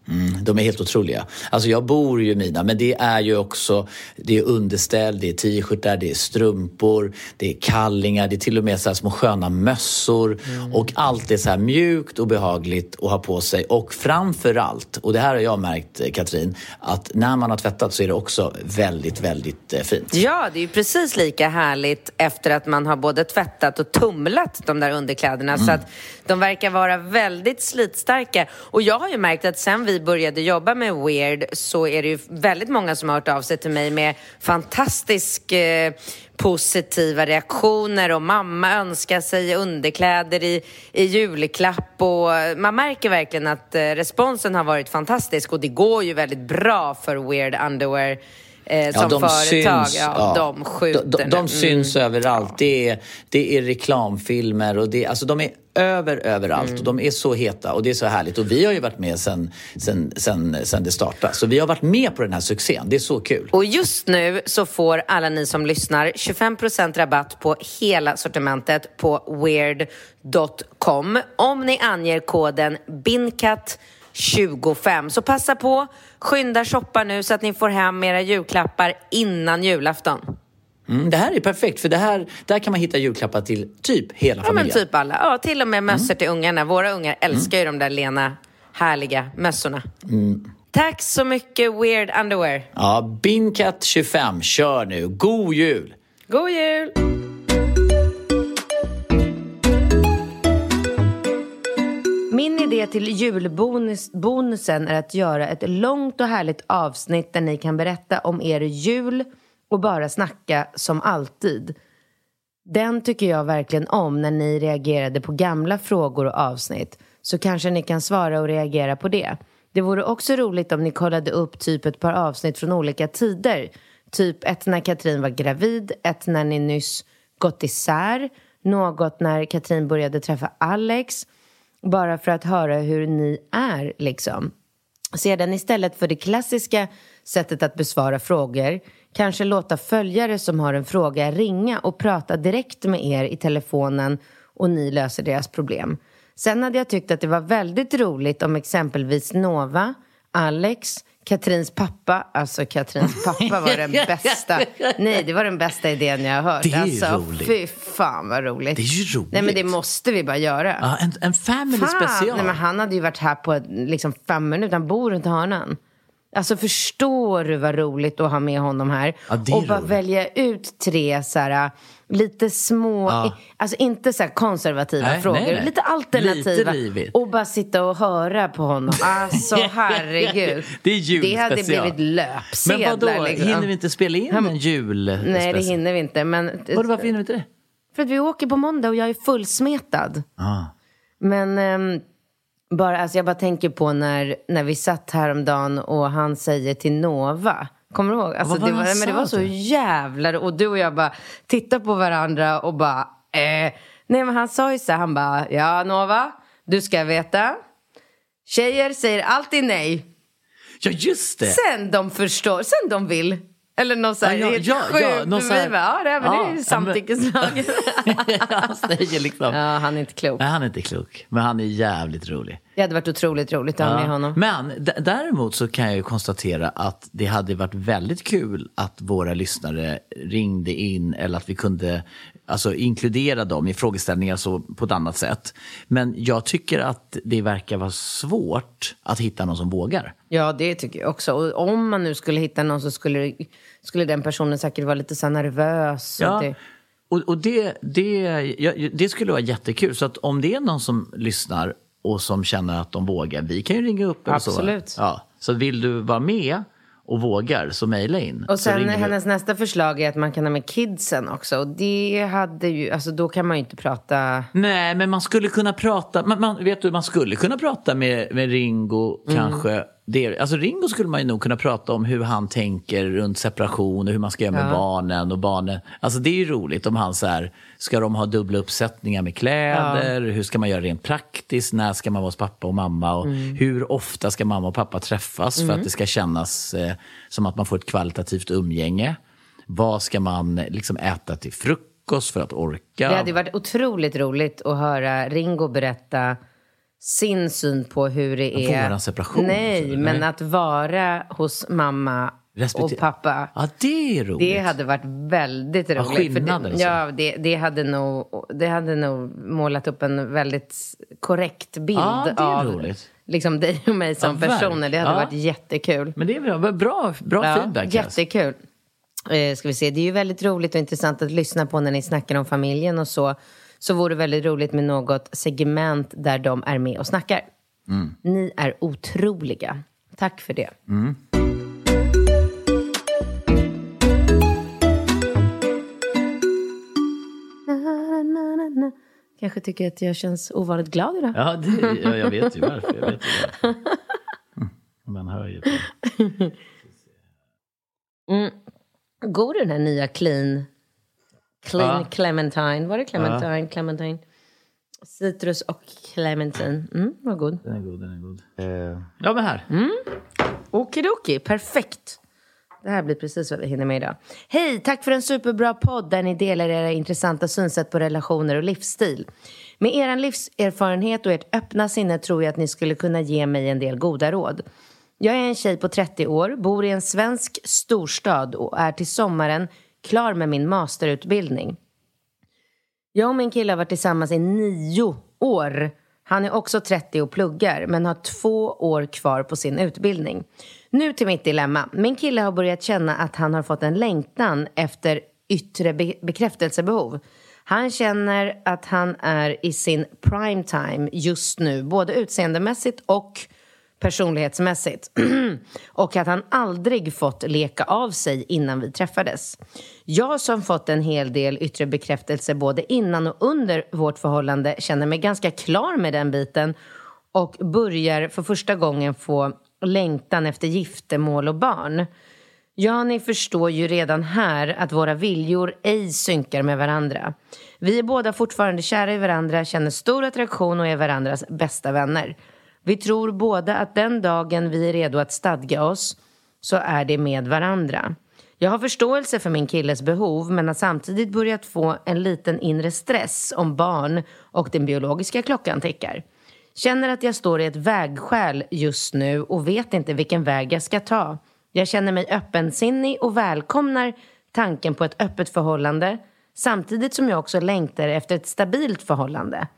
Mm, de är helt otroliga. Alltså jag bor ju i mina, men det är ju också det är underställ, det är t-shirtar, det är strumpor, det är kallingar, det är till och med så här små sköna mössor mm. och allt är så här mjukt och behagligt att ha på sig och framför allt, och det här har jag märkt Katrin, att när man har tvättat så är det också väldigt, väldigt eh, fint. Ja, det är ju precis lika härligt efter att man har både tvättat och tumlat de där underkläderna mm. så att de verkar vara väldigt slitstarka. Och jag har ju märkt att sen vi började jobba med Weird så är det ju väldigt många som har hört av sig till mig med fantastisk eh, positiva reaktioner och mamma önskar sig underkläder i, i julklapp och man märker verkligen att eh, responsen har varit fantastisk och det går ju väldigt bra för Weird Underwear. Eh, som ja, de företag. Syns, ja, ja, de skjuter De, de, de mm. syns överallt. Det är, det är reklamfilmer och det, alltså de är över överallt mm. och de är så heta och det är så härligt. Och vi har ju varit med sen, sen, sen, sen det startade. Så vi har varit med på den här succén. Det är så kul. Och just nu så får alla ni som lyssnar 25% rabatt på hela sortimentet på weird.com om ni anger koden BINCAT 25. Så passa på, skynda shoppa nu så att ni får hem era julklappar innan julafton. Mm, det här är perfekt, för det här, där kan man hitta julklappar till typ hela familjen. Ja, men typ alla. Ja, till och med mössor mm. till ungarna. Våra ungar älskar mm. ju de där lena, härliga mössorna. Mm. Tack så mycket Weird Underwear. Ja, Bincat25, kör nu. God jul! God jul! Min idé till julbonusen är att göra ett långt och härligt avsnitt där ni kan berätta om er jul och bara snacka som alltid. Den tycker jag verkligen om när ni reagerade på gamla frågor och avsnitt. Så kanske ni kan svara och reagera på det. Det vore också roligt om ni kollade upp typ ett par avsnitt från olika tider. Typ ett när Katrin var gravid, ett när ni nyss gått isär, något när Katrin började träffa Alex bara för att höra hur ni är, liksom. Sedan istället för det klassiska sättet att besvara frågor kanske låta följare som har en fråga ringa och prata direkt med er i telefonen och ni löser deras problem. Sen hade jag tyckt att det var väldigt roligt om exempelvis Nova, Alex, Katrins pappa, alltså Katrins pappa var den bästa. Nej, det var den bästa idén jag har hört. Det är alltså, roligt. Fy fan vad roligt. Det är ju roligt. Nej, men det måste vi bara göra. Ja, en, en family fan. special. Nej, men han hade ju varit här på liksom fem minuter. Han bor runt hörnan. Alltså förstår du vad roligt att ha med honom här? Ja, och bara roligt. välja ut tre så här, lite små, ja. alltså inte så konservativa nej, frågor, nej, nej. lite alternativa. Lite och bara sitta och höra på honom. Alltså herregud. det är jul Det hade blivit löpsedlar. Men vadå, liksom. hinner vi inte spela in en jul Nej, det hinner vi inte. Men, vadå, varför hinner vi inte det? För att vi åker på måndag och jag är fullsmetad. Ah. Men... Um, bara, alltså jag bara tänker på när, när vi satt häromdagen och han säger till Nova Kommer du ihåg? Alltså, det, var, men det var så jävla... Och du och jag bara tittade på varandra och bara... Eh. Nej, men han sa ju så här, han bara... Ja, Nova, du ska veta. Tjejer säger alltid nej. Ja, just det. Sen de förstår, sen de vill. Eller något sånt ja, ja, ja, ja, någon så här, ja, det, men ja, det är ju samtyckeslag. han säger liksom. Ja, han är inte klok. Nej, han är inte klok. Men han är jävligt rolig. Det hade varit otroligt roligt att ha med honom. Men däremot så kan jag ju konstatera att det hade varit väldigt kul att våra lyssnare ringde in eller att vi kunde alltså, inkludera dem i frågeställningar så, på ett annat sätt. Men jag tycker att det verkar vara svårt att hitta någon som vågar. Ja, det tycker jag också. Och om man nu skulle hitta någon så skulle, skulle den personen säkert vara lite så nervös. Ja. Och det... Och, och det, det, ja, det skulle vara jättekul. Så att om det är någon som lyssnar och som känner att de vågar, vi kan ju ringa upp. Absolut. Så. Ja. så vill du vara med och vågar så mejla in. Och sen hennes nästa förslag är att man kan ha med kidsen också. Och det hade ju, alltså då kan man ju inte prata... Nej, men man skulle kunna prata, man, man vet du, man skulle kunna prata med, med Ringo mm. kanske det, alltså Ringo skulle man ju nog kunna prata om hur han tänker runt separation och hur man ska göra med Ja. barnen och barnen. Alltså det är ju roligt om han så här, ska de ha dubbla uppsättningar med kläder? Hur ska man göra rent praktiskt? När ska man vara hos pappa och mamma? Och Mm. Hur ofta ska mamma och pappa träffas för att det ska kännas eh, som att man får ett kvalitativt umgänge? Vad ska man liksom äta till frukost för att orka? Det hade varit otroligt roligt att höra Ringo berätta sin syn på hur det är... våran separation, Nej, alltså, men nej. att vara hos mamma Respektive- och pappa. Ja, det är roligt. Det hade varit väldigt Ja, roligt. för skillnader, det, så. ja, det, det, hade nog, det hade nog målat upp en väldigt korrekt bild Ja, det är av roligt. liksom dig och mig som Ja, personer. Det hade verkligen. varit jättekul. Men det är bra, bra, bra Ja, feedback. Jättekul. Eh, ska vi se. Det är ju väldigt roligt och intressant att lyssna på när ni snackar om familjen och så. Så vore det väldigt roligt med något segment där de är med och snackar. Mm. Ni är otroliga. Tack för det. Na. Kanske tycker att jag känns ovanligt glad idag. Ja, det, ja, jag vet ju varför. Jag vet ju varför. Mm, Man hör ju på. God den här nya clean, clean Ja. clementine. Var det clementine? Clementine. Citrus och clementine. Mm, vad god. Den är god, den är god. Eh, ja, men här. Okidoki, perfekt. Det här blir precis vad vi hinner med idag. Hej, tack för en superbra podd där ni delar era intressanta synsätt på relationer och livsstil. Med er livserfarenhet och ert öppna sinne tror jag att ni skulle kunna ge mig en del goda råd. Jag är en tjej på 30 år, bor i en svensk storstad och är till sommaren klar med min masterutbildning. Jag och min kille har varit tillsammans i nio år. Han är också 30 och pluggar, men har två år kvar på sin utbildning. Nu till mitt dilemma. Min kille har börjat känna att han har fått en längtan efter yttre be- bekräftelsebehov. Han känner att han är i sin prime time just nu, både utseendemässigt och personlighetsmässigt. och att han aldrig fått leka av sig innan vi träffades. Jag som fått en hel del yttre bekräftelse både innan och under vårt förhållande känner mig ganska klar med den biten och börjar för första gången få längtan efter giftermål och barn. Ja, ni förstår ju redan här att våra viljor ej synkar med varandra. Vi är båda fortfarande kära i varandra, känner stor attraktion och är varandras bästa vänner. Vi tror båda att den dagen vi är redo att stadga oss så är det med varandra. Jag har förståelse för min killes behov men har samtidigt börjat få en liten inre stress om barn och den biologiska klockan tickar. Känner att jag står i ett vägskäl just nu och vet inte vilken väg jag ska ta. Jag känner mig öppensinnig och välkomnar tanken på ett öppet förhållande samtidigt som jag också längtar efter ett stabilt förhållande.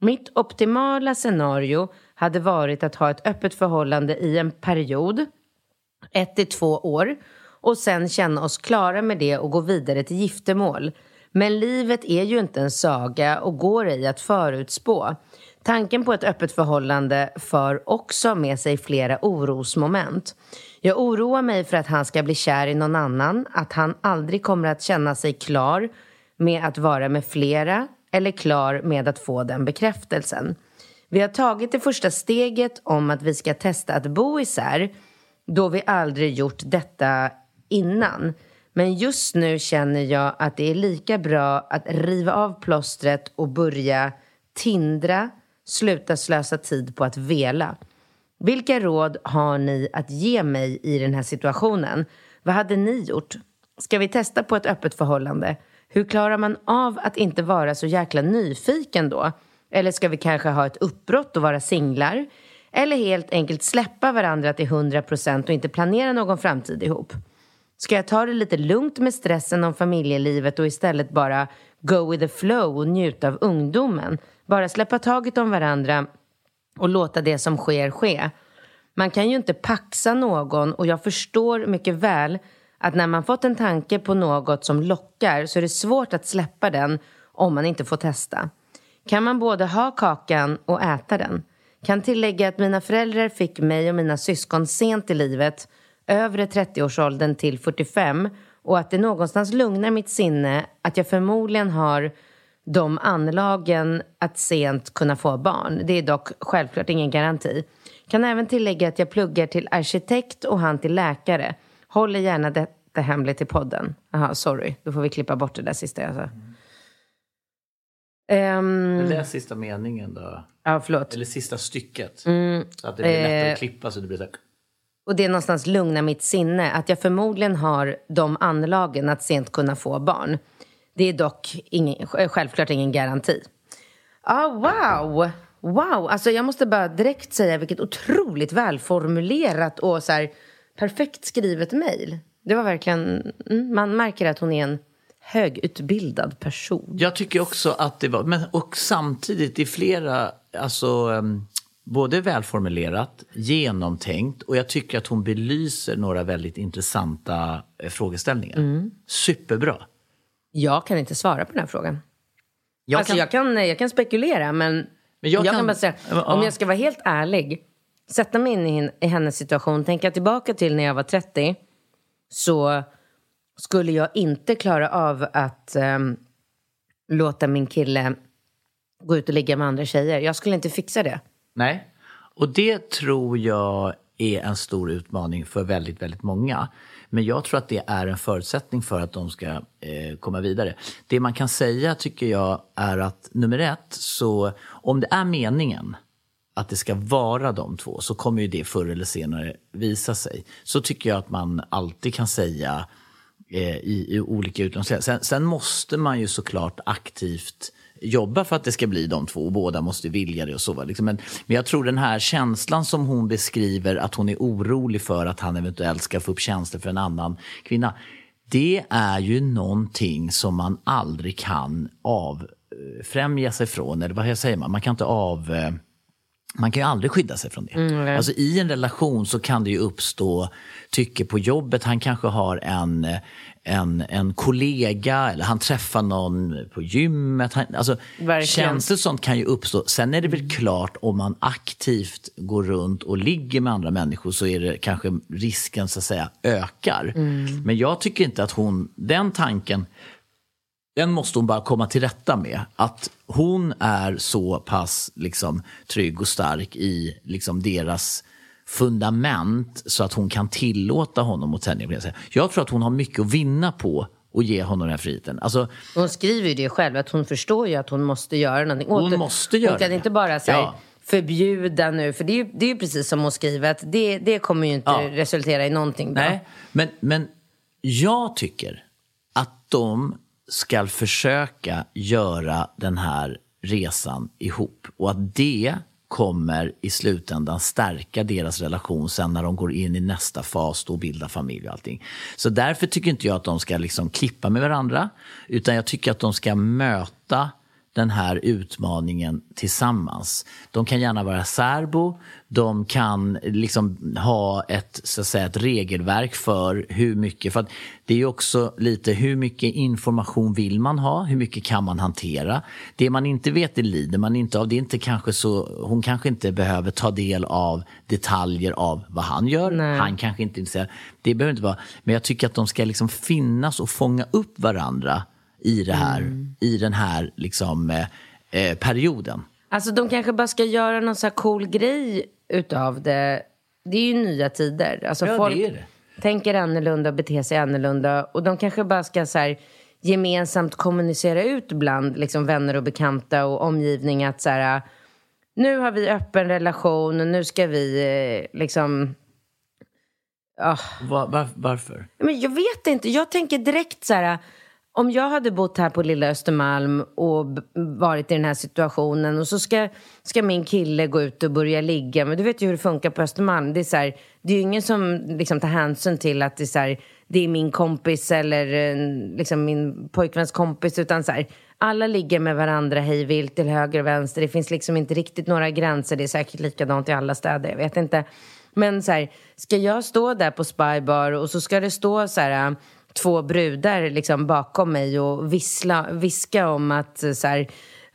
Mitt optimala scenario hade varit att ha ett öppet förhållande i en period, ett till två år, och sen känna oss klara med det och gå vidare till giftermål. Men livet är ju inte en saga och går ej att förutspå. Tanken på ett öppet förhållande för också med sig flera orosmoment. Jag oroar mig för att han ska bli kär i någon annan, att han aldrig kommer att känna sig klar med att vara med flera eller klar med att få den bekräftelsen. Vi har tagit det första steget om att vi ska testa att bo isär då vi aldrig gjort detta innan. Men just nu känner jag att det är lika bra att riva av plåstret och börja tindra, sluta slösa tid på att vela. Vilka råd har ni att ge mig i den här situationen? Vad hade ni gjort? Ska vi testa på ett öppet förhållande? Hur klarar man av att inte vara så jäkla nyfiken då? Eller ska vi kanske ha ett uppbrott och vara singlar? Eller helt enkelt släppa varandra till 100% och inte planera någon framtid ihop? Ska jag ta det lite lugnt med stressen om familjelivet och istället bara go with the flow och njuta av ungdomen? Bara släppa taget om varandra och låta det som sker ske. Man kan ju inte paxa någon och jag förstår mycket väl att när man fått en tanke på något som lockar så är det svårt att släppa den om man inte får testa. Kan man både ha kakan och äta den? Kan tillägga att mina föräldrar fick mig och mina syskon sent i livet, övre 30-årsåldern till 45 och att det någonstans lugnar mitt sinne att jag förmodligen har de anlagen att sent kunna få barn. Det är dock självklart ingen garanti. Kan även tillägga att jag pluggar till arkitekt och han till läkare. Håller gärna detta hemligt i podden. Jaha, sorry. Då får vi klippa bort det där sista jag sa. Um, Läs sista meningen då. Ja, förlåt. Eller sista stycket. Mm, så att det blir lättare eh, att klippa så det blir så här... Och det är någonstans lugna mitt sinne. Att jag förmodligen har de anlagen att sent kunna få barn. Det är dock ingen, självklart ingen garanti. Ah, wow! Wow! Alltså jag måste bara direkt säga vilket otroligt välformulerat och så här, perfekt skrivet mejl. Det var verkligen... Mm, man märker att hon är en högutbildad person. Jag tycker också att det var... Men, och samtidigt i flera... Alltså, både välformulerat, genomtänkt och jag tycker att hon belyser några väldigt intressanta eh, frågeställningar. Mm. Superbra. Jag kan inte svara på den här frågan. Jag, alltså, kan... Jag, kan, jag kan spekulera, men, men jag, jag kan... bara säga, ja. om jag ska vara helt ärlig, sätta mig in i, i hennes situation, tänka tillbaka till när jag var 30, så skulle jag inte klara av att um, låta min kille gå ut och ligga med andra tjejer. Jag skulle inte fixa det. Nej, och det tror jag är en stor utmaning för väldigt, väldigt många. Men jag tror att det är en förutsättning för att de ska eh, komma vidare. Det man kan säga tycker jag är att nummer ett, så om det är meningen att det ska vara de två så kommer ju det förr eller senare visa sig. Så tycker jag att man alltid kan säga eh, Eh, i, i, olika utgångslägen. Sen, sen, måste man ju såklart aktivt jobba för att det ska bli de två och båda måste vilja det och så. Liksom. Men, men jag tror den här känslan som hon beskriver att hon är orolig för att han eventuellt ska få upp känslor för en annan kvinna. Det är ju någonting som man aldrig kan avfrämja sig från. Eller vad säger man? Man kan inte av eh, man kan ju aldrig skydda sig från det. Mm, alltså, I en relation så kan det ju uppstå tycke på jobbet. Han kanske har en, en, en kollega eller han träffar någon på gymmet. Han, alltså, känslor sånt kan ju uppstå. Sen är det väl klart om man aktivt går runt och ligger med andra människor så är det kanske risken så att säga ökar. Mm. Men jag tycker inte att hon, den tanken den måste hon bara komma till rätta med. Att hon är så pass liksom, trygg och stark i liksom, deras fundament så att hon kan tillåta honom att tänja Jag tror att hon har mycket att vinna på att ge honom den här friheten. Alltså, hon skriver ju det själv, att hon förstår ju att hon måste göra någonting Hon måste göra Hon kan det. inte bara säga ja. förbjuda nu, för det är ju, det är ju precis som hon skriver, att det, det kommer ju inte ja. resultera i någonting bra. Nej, men, men jag tycker att de ska försöka göra den här resan ihop. Och att det kommer i slutändan stärka deras relation sen när de går in i nästa fas och bildar familj och allting. Så därför tycker inte jag att de ska liksom klippa med varandra, utan jag tycker att de ska möta den här utmaningen tillsammans. De kan gärna vara särbo, de kan liksom ha ett, så att säga, ett regelverk för hur mycket... För det är ju också lite hur mycket information vill man ha? Hur mycket kan man hantera? Det man inte vet det lider man inte av. Det är inte kanske så, hon kanske inte behöver ta del av detaljer av vad han gör. Nej. Han kanske inte är intresserad. Det behöver inte vara. Men jag tycker att de ska liksom finnas och fånga upp varandra i, det här, mm. i den här liksom, eh, eh, perioden. Alltså de kanske bara ska göra någon så cool grej utav det. Det är ju nya tider. Alltså ja, folk det är det. tänker annorlunda och beter sig annorlunda. Och de kanske bara ska så här, gemensamt kommunicera ut bland liksom, vänner och bekanta och omgivning att så här, nu har vi öppen relation och nu ska vi eh, liksom... Oh. Var, var, varför? Men jag vet inte. Jag tänker direkt så här om jag hade bott här på lilla Östermalm och varit i den här situationen och så ska, ska min kille gå ut och börja ligga. Men du vet ju hur det funkar på Östermalm. Det är, så här, det är ju ingen som liksom tar hänsyn till att det är, så här, det är min kompis eller eh, liksom min pojkväns kompis. Utan så här, alla ligger med varandra hej vilt till höger och vänster. Det finns liksom inte riktigt några gränser. Det är säkert likadant i alla städer. Jag vet inte. Men så här, ska jag stå där på Spybar och så ska det stå så här eh, två brudar liksom bakom mig och vissla, viska om att så här,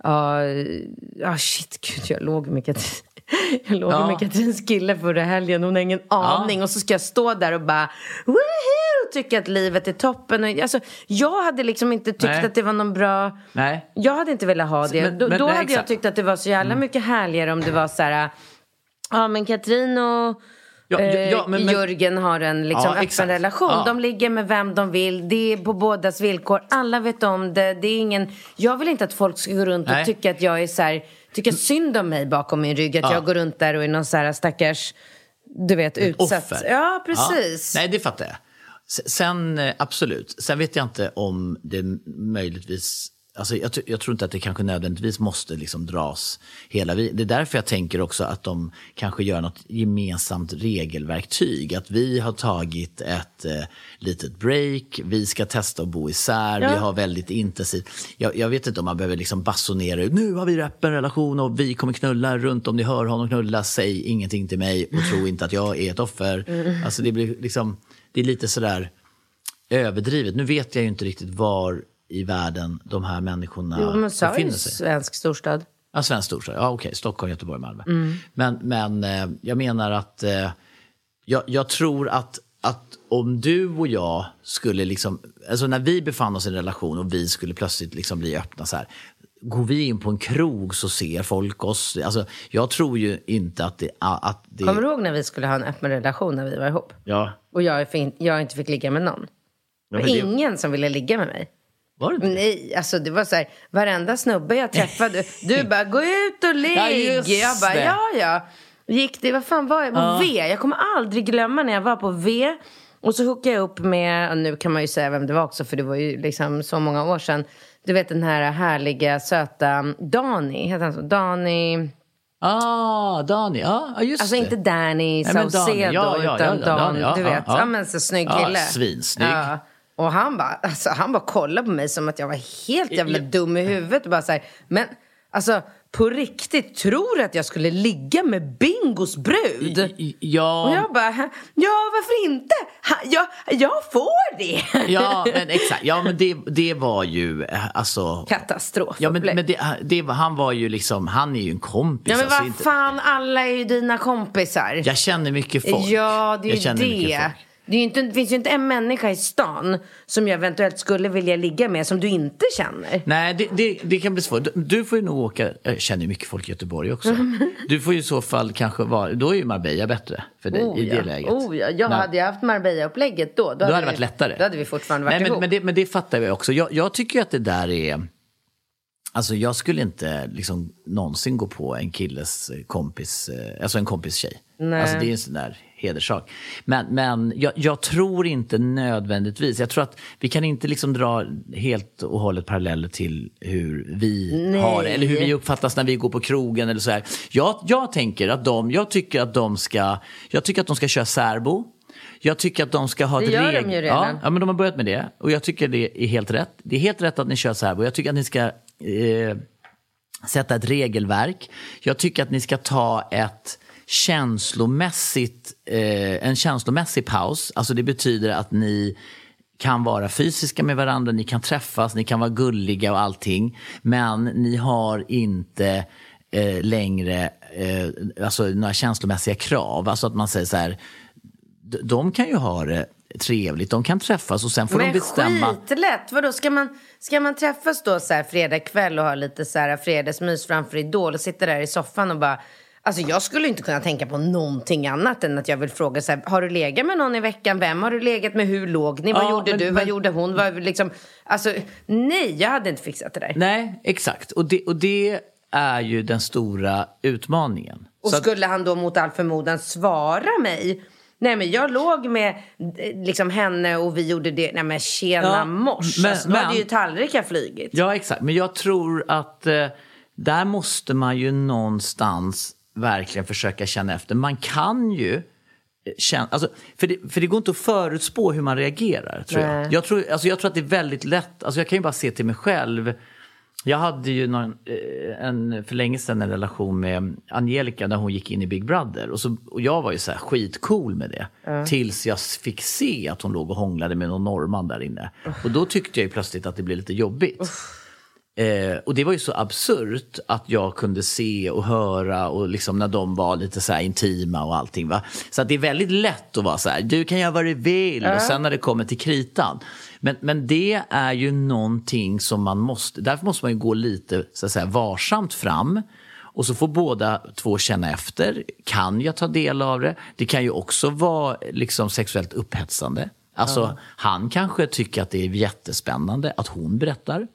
uh, oh, shit, gud, jag låg med Katrin. Jag låg ja. med Katrins kille förra helgen, hon har ingen aning. Ja. Och så ska jag stå där och bara Woohoo! tycka att livet är toppen. Alltså, jag hade liksom inte tyckt Nej. att det var någon bra... Nej. Jag hade inte velat ha det. Men, då, men, då hade exakt. jag tyckt att det var så jävla mm. mycket härligare om det var så här Ja, men Katrin och Ja, ja, ja, eh, men- men- Jörgen har en liksom, Ja, öppen exakt. relation. De ligger med vem de vill. Det är på bådas villkor. Alla vet om det. det är ingen... Jag vill inte att folk ska gå runt Nej. och tycka att jag är så här, tycka synd om mig bakom min rygg. Att Ja. jag går runt där och är någon så här stackars, du vet, utsatt. Offer. Ja, precis. Nej, det fattar jag. Sen, eh, absolut. Sen vet jag inte om det möjligtvis... Alltså jag, jag tror inte att det kanske nödvändigtvis måste liksom dras hela vi- Det är därför jag tänker också att de kanske gör något gemensamt regelverktyg. Att vi har tagit ett eh, litet break, vi ska testa att bo isär, vi har väldigt intensivt. Jag, jag vet inte om man behöver liksom basunera ut, nu har vi öppen relation och vi kommer knulla runt om ni hör honom knulla, säg ingenting till mig och tro inte att jag är ett offer. Alltså det blir liksom, det är lite sådär överdrivet. Nu vet jag ju inte riktigt var i världen de här människorna Jo, men så befinner sig. svensk storstad. Ja, svensk storstad. Ja, okej. Stockholm, Göteborg, Malmö. Mm. Men, men eh, jag menar att eh, jag, jag tror att, att om du och jag skulle liksom, alltså när vi befann oss i en relation och vi skulle plötsligt liksom bli öppna så här. Går vi in på en krog så ser folk oss. Alltså, jag tror ju inte att det... Att det Kommer du ihåg när vi skulle ha en öppen relation när vi var ihop? Ja. Och jag, fick, jag inte fick ligga med någon? Ja, det- ingen som ville ligga med mig. Var det inte? Nej, alltså det var så här, varenda snubbe jag träffade, du bara gå ut och ligg. Ja, jag bara det. ja ja. Gick det, vad fan var jag på V? Jag kommer aldrig glömma när jag var på V. Och så hookade jag upp med, och nu kan man ju säga vem det var också för det var ju liksom så många år sedan. Du vet den här härliga söta Dani, heter han så? Dani, Ah, Dani. Ja, ja, just alltså det. inte Danny Saucedo. Ja, ja, utan ja, Dan, Dani, ja, du ja, vet. Ja, ja. men så snygg Ja, kille. svinsnygg. Ja. Och han bara, alltså, han bara kollade på mig som att jag var helt jävla dum i huvudet och bara så här, men alltså på riktigt, tror du att jag skulle ligga med Bingos brud? I- Ja. Och jag bara, ja varför inte? Ha, jag, jag får det! Ja, men exakt. Ja, men det, det var ju eh, alltså... Katastrof. Ja, men, men det, det, var- han var ju liksom, han är ju en kompis. ja men alltså, vad inte- fan, alla är ju dina kompisar. Jag känner mycket folk. Ja, det är jag ju det. Det, inte, det finns ju inte en människa i stan som jag eventuellt skulle vilja ligga med som du inte känner. Nej, det, det, det kan bli svårt. Du, får ju nog åka, jag känner ju mycket folk i Göteborg också. Du får ju i så fall kanske vara, då är ju Marbella bättre för dig i det ja. läget. Oh, ja. Jag hade jag haft Marbella-upplägget då, då, Då hade det vi- varit lättare. Då hade vi fortfarande varit Nej, men, ihop. men, det, men det fattar jag också. Jag, jag tycker ju att det där är... Alltså jag skulle inte liksom någonsin gå på en killes kompis, eh, alltså en kompis tjej. Nej. Alltså det är en sån där hederssak. Men, men jag, jag tror inte nödvändigtvis, jag tror att vi kan inte liksom dra helt och hållet paralleller till hur vi Nej. har eller hur vi uppfattas när vi går på krogen eller så här. Jag, jag tänker att de, jag tycker att de ska, jag tycker att de ska köra särbo. Jag tycker att de ska ha Det ett gör de ju redan. Ja, ja, men de har börjat med det. Och jag tycker det är helt rätt. Det är helt rätt att ni kör särbo. Jag tycker att ni ska eh, sätta ett regelverk. Jag tycker att ni ska ta ett känslomässigt, eh, en känslomässig paus. Alltså det betyder att ni kan vara fysiska med varandra, ni kan träffas, ni kan vara gulliga och allting. Men ni har inte eh, längre eh, alltså, några känslomässiga krav. Alltså att man säger så här, de kan ju ha det trevligt, de kan träffas och sen får men de bestämma. skitlätt! Vadå, ska man, ska man träffas då så här fredag kväll och ha lite så här fredagsmys framför Idol och sitta där i soffan och bara... Alltså jag skulle inte kunna tänka på någonting annat än att jag vill fråga så här, har du legat med någon i veckan? Vem har du legat med? Hur låg ni? Vad Ja, gjorde men- du? Vad men- gjorde hon? Vad, liksom, alltså, nej, jag hade inte fixat det där. Nej, exakt. Och det, och det är ju den stora utmaningen. Och Så att- skulle han då mot all förmodan svara mig Nej men jag låg med liksom henne och vi gjorde det. Nej men tjena Ja, mors. men- alltså, då hade ju tallrikar flygit. Ja, exakt. Men jag tror att eh, där måste man ju någonstans verkligen försöka känna efter. Man kan ju eh, känna, alltså, för, det, för det går inte att förutspå hur man reagerar. Tror Nej. jag. Jag, tror, alltså, jag tror att det är väldigt lätt. Alltså, jag kan ju bara se till mig själv. Jag hade ju någon, eh, en, för länge sedan en relation med Angelica när hon gick in i Big Brother. Och, så, och jag var ju så här skitcool med det. Tills jag fick se att hon låg och hånglade med någon norrman där inne. Och då tyckte jag ju plötsligt att det blev lite jobbigt. Eh, och det var ju så absurt att jag kunde se och höra och liksom när de var lite så intima och allting. Va? Så att det är väldigt lätt att vara så här, du kan göra vad du vill. Och sen när det kommer till kritan. Men, men det är ju någonting som man måste, därför måste man ju gå lite så att säga, varsamt fram. Och så får båda två känna efter. Kan jag ta del av det? Det kan ju också vara liksom sexuellt upphetsande. Alltså, ja. han kanske tycker att det är jättespännande att hon berättar.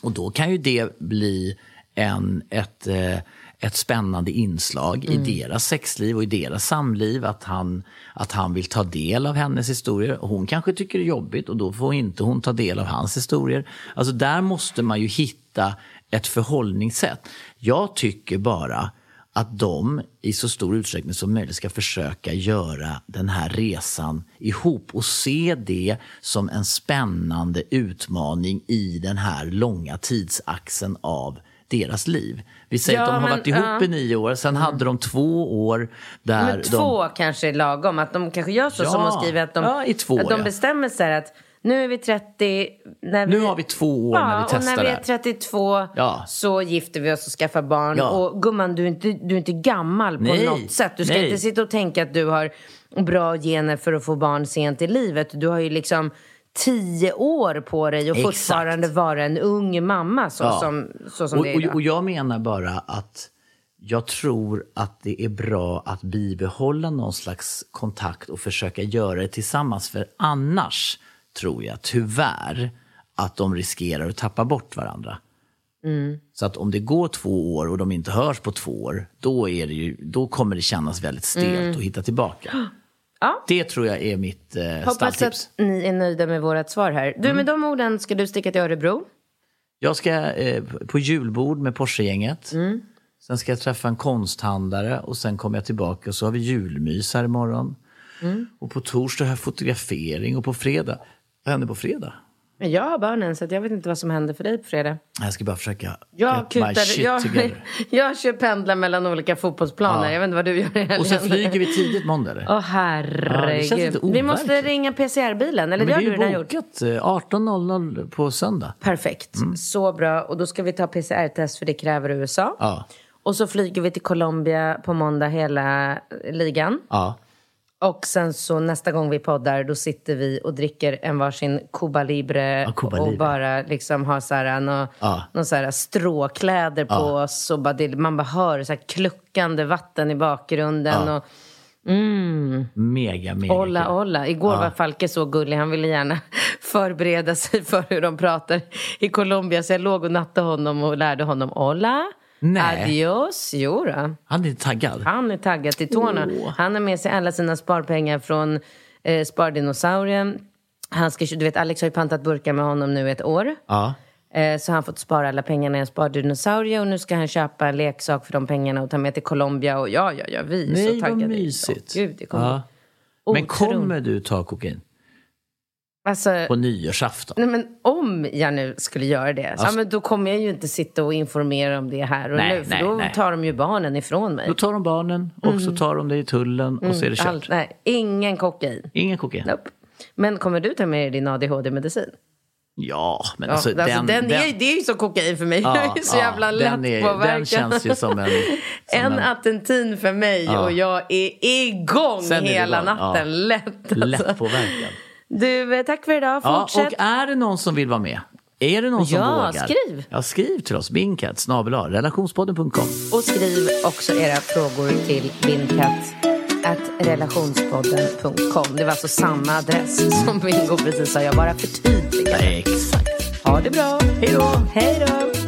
Och då kan ju det bli en, ett, eh, ett spännande inslag mm. i deras sexliv och i deras samliv. Att han, att han vill ta del av hennes historier. Hon kanske tycker det är jobbigt och då får inte hon ta del av hans historier. Alltså där måste man ju hitta ett förhållningssätt. Jag tycker bara att de i så stor utsträckning som möjligt ska försöka göra den här resan ihop och se det som en spännande utmaning i den här långa tidsaxeln av deras liv. Vi säger ja, att de har men, varit ihop uh, i nio år, sen mm. hade de två år där men två de... kanske är lagom, att de kanske gör så ja, som hon skriver, att de, ja, i två, att de bestämmer sig att nu är vi 30. När vi, nu har vi två år ja, när vi testar och när vi är 32 ja. så gifter vi oss och skaffar barn. Ja. Och gumman, du är, inte, du är inte gammal på Nej. något sätt. Du ska Nej. inte sitta och tänka att du har bra gener för att få barn sent i livet. Du har ju liksom tio år på dig och Exakt. fortfarande vara en ung mamma så, ja. som, så som och, det är idag. Och jag menar bara att jag tror att det är bra att bibehålla någon slags kontakt och försöka göra det tillsammans. För annars tror jag tyvärr att de riskerar att tappa bort varandra. Mm. Så att om det går två år och de inte hörs på två år, då, är det ju, då kommer det kännas väldigt stelt mm. att hitta tillbaka. Ja. Det tror jag är mitt eh, Hoppas stalltips. att ni är nöjda med vårt svar här. Du, mm. med de orden ska du sticka till Örebro. Jag ska eh, på julbord med Porsche-gänget. Mm. Sen ska jag träffa en konsthandlare och sen kommer jag tillbaka och så har vi julmys här imorgon. Mm. Och på torsdag har jag fotografering och på fredag vad händer på fredag? Jag har barnen så jag vet inte vad som händer för dig på fredag. Jag ska bara försöka jag kutar, jag, jag kör pendlar mellan olika fotbollsplaner. Ja. Jag vet inte vad du gör i Och sen flyger vi tidigt måndag? Åh herregud. Ja, vi måste ringa PCR-bilen. Eller Men det har du redan bokat 18.00 eh, på söndag. Perfekt. Mm. Så bra. Och då ska vi ta PCR-test för det kräver USA. Ja. Och så flyger vi till Colombia på måndag hela ligan. Ja. Och sen så nästa gång vi poddar då sitter vi och dricker en varsin Cuba Libre, ja, Cuba Libre. och bara liksom har så här, nå, ja. någon så här stråkläder på ja. oss. Och bara, det, man bara hör så här kluckande vatten i bakgrunden. Och, Mm. Mega, mega Olla, olla. Igår ja. var Falke så gullig. Han ville gärna förbereda sig för hur de pratar i Colombia. Så jag låg och nattade honom och lärde honom olla. Nej. Adios. Jo då. Han är taggad? Han är taggad till tårna. Oh. Han har med sig alla sina sparpengar från eh, Spardinosaurien. Han ska, du vet, Alex har ju pantat burkar med honom nu ett år. Ja. Eh, så han har fått spara alla pengarna i en spardinosaurie och nu ska han köpa en leksak för de pengarna och ta med till Colombia. Och ja, ja, ja, vi är Nej, så taggade. Nej, vad mysigt. Oh, Gud, det kommer. Ja. Men kommer du ta kokain? Alltså, på nyårsafton. Nej, men om jag nu skulle göra det, alltså, ja, men då kommer jag ju inte sitta och informera om det här och nej, nu. För nej, då nej. tar de ju barnen ifrån mig. Då tar de barnen och mm. så tar de det i tullen och mm, så är det kört. Allt, nej, ingen kokain. Ingen kokain. Nope. Men kommer du ta med dig din ADHD-medicin? Ja, men alltså, ja, alltså den, den, den, är, det är ju som kokain för mig. Ja, jag är så ja, jävla lätt påverkad. Den känns ju som en... Som en, en attentin för mig ja. och jag är igång Sen hela igång. natten. Lätt alltså. Lätt påverkad. Du, eh, tack för idag. Fortsätt. Ja, och är det någon som vill vara med? Är det någon som ja, vågar? skriv. Ja, skriv till oss. Bingkat relationspodden.com. Och skriv också era frågor till bingkat relationspodden.com. Det var alltså samma adress som Bingo precis sa. Jag bara förtydligade. Exakt. Ha det bra. Hej då. Hej då.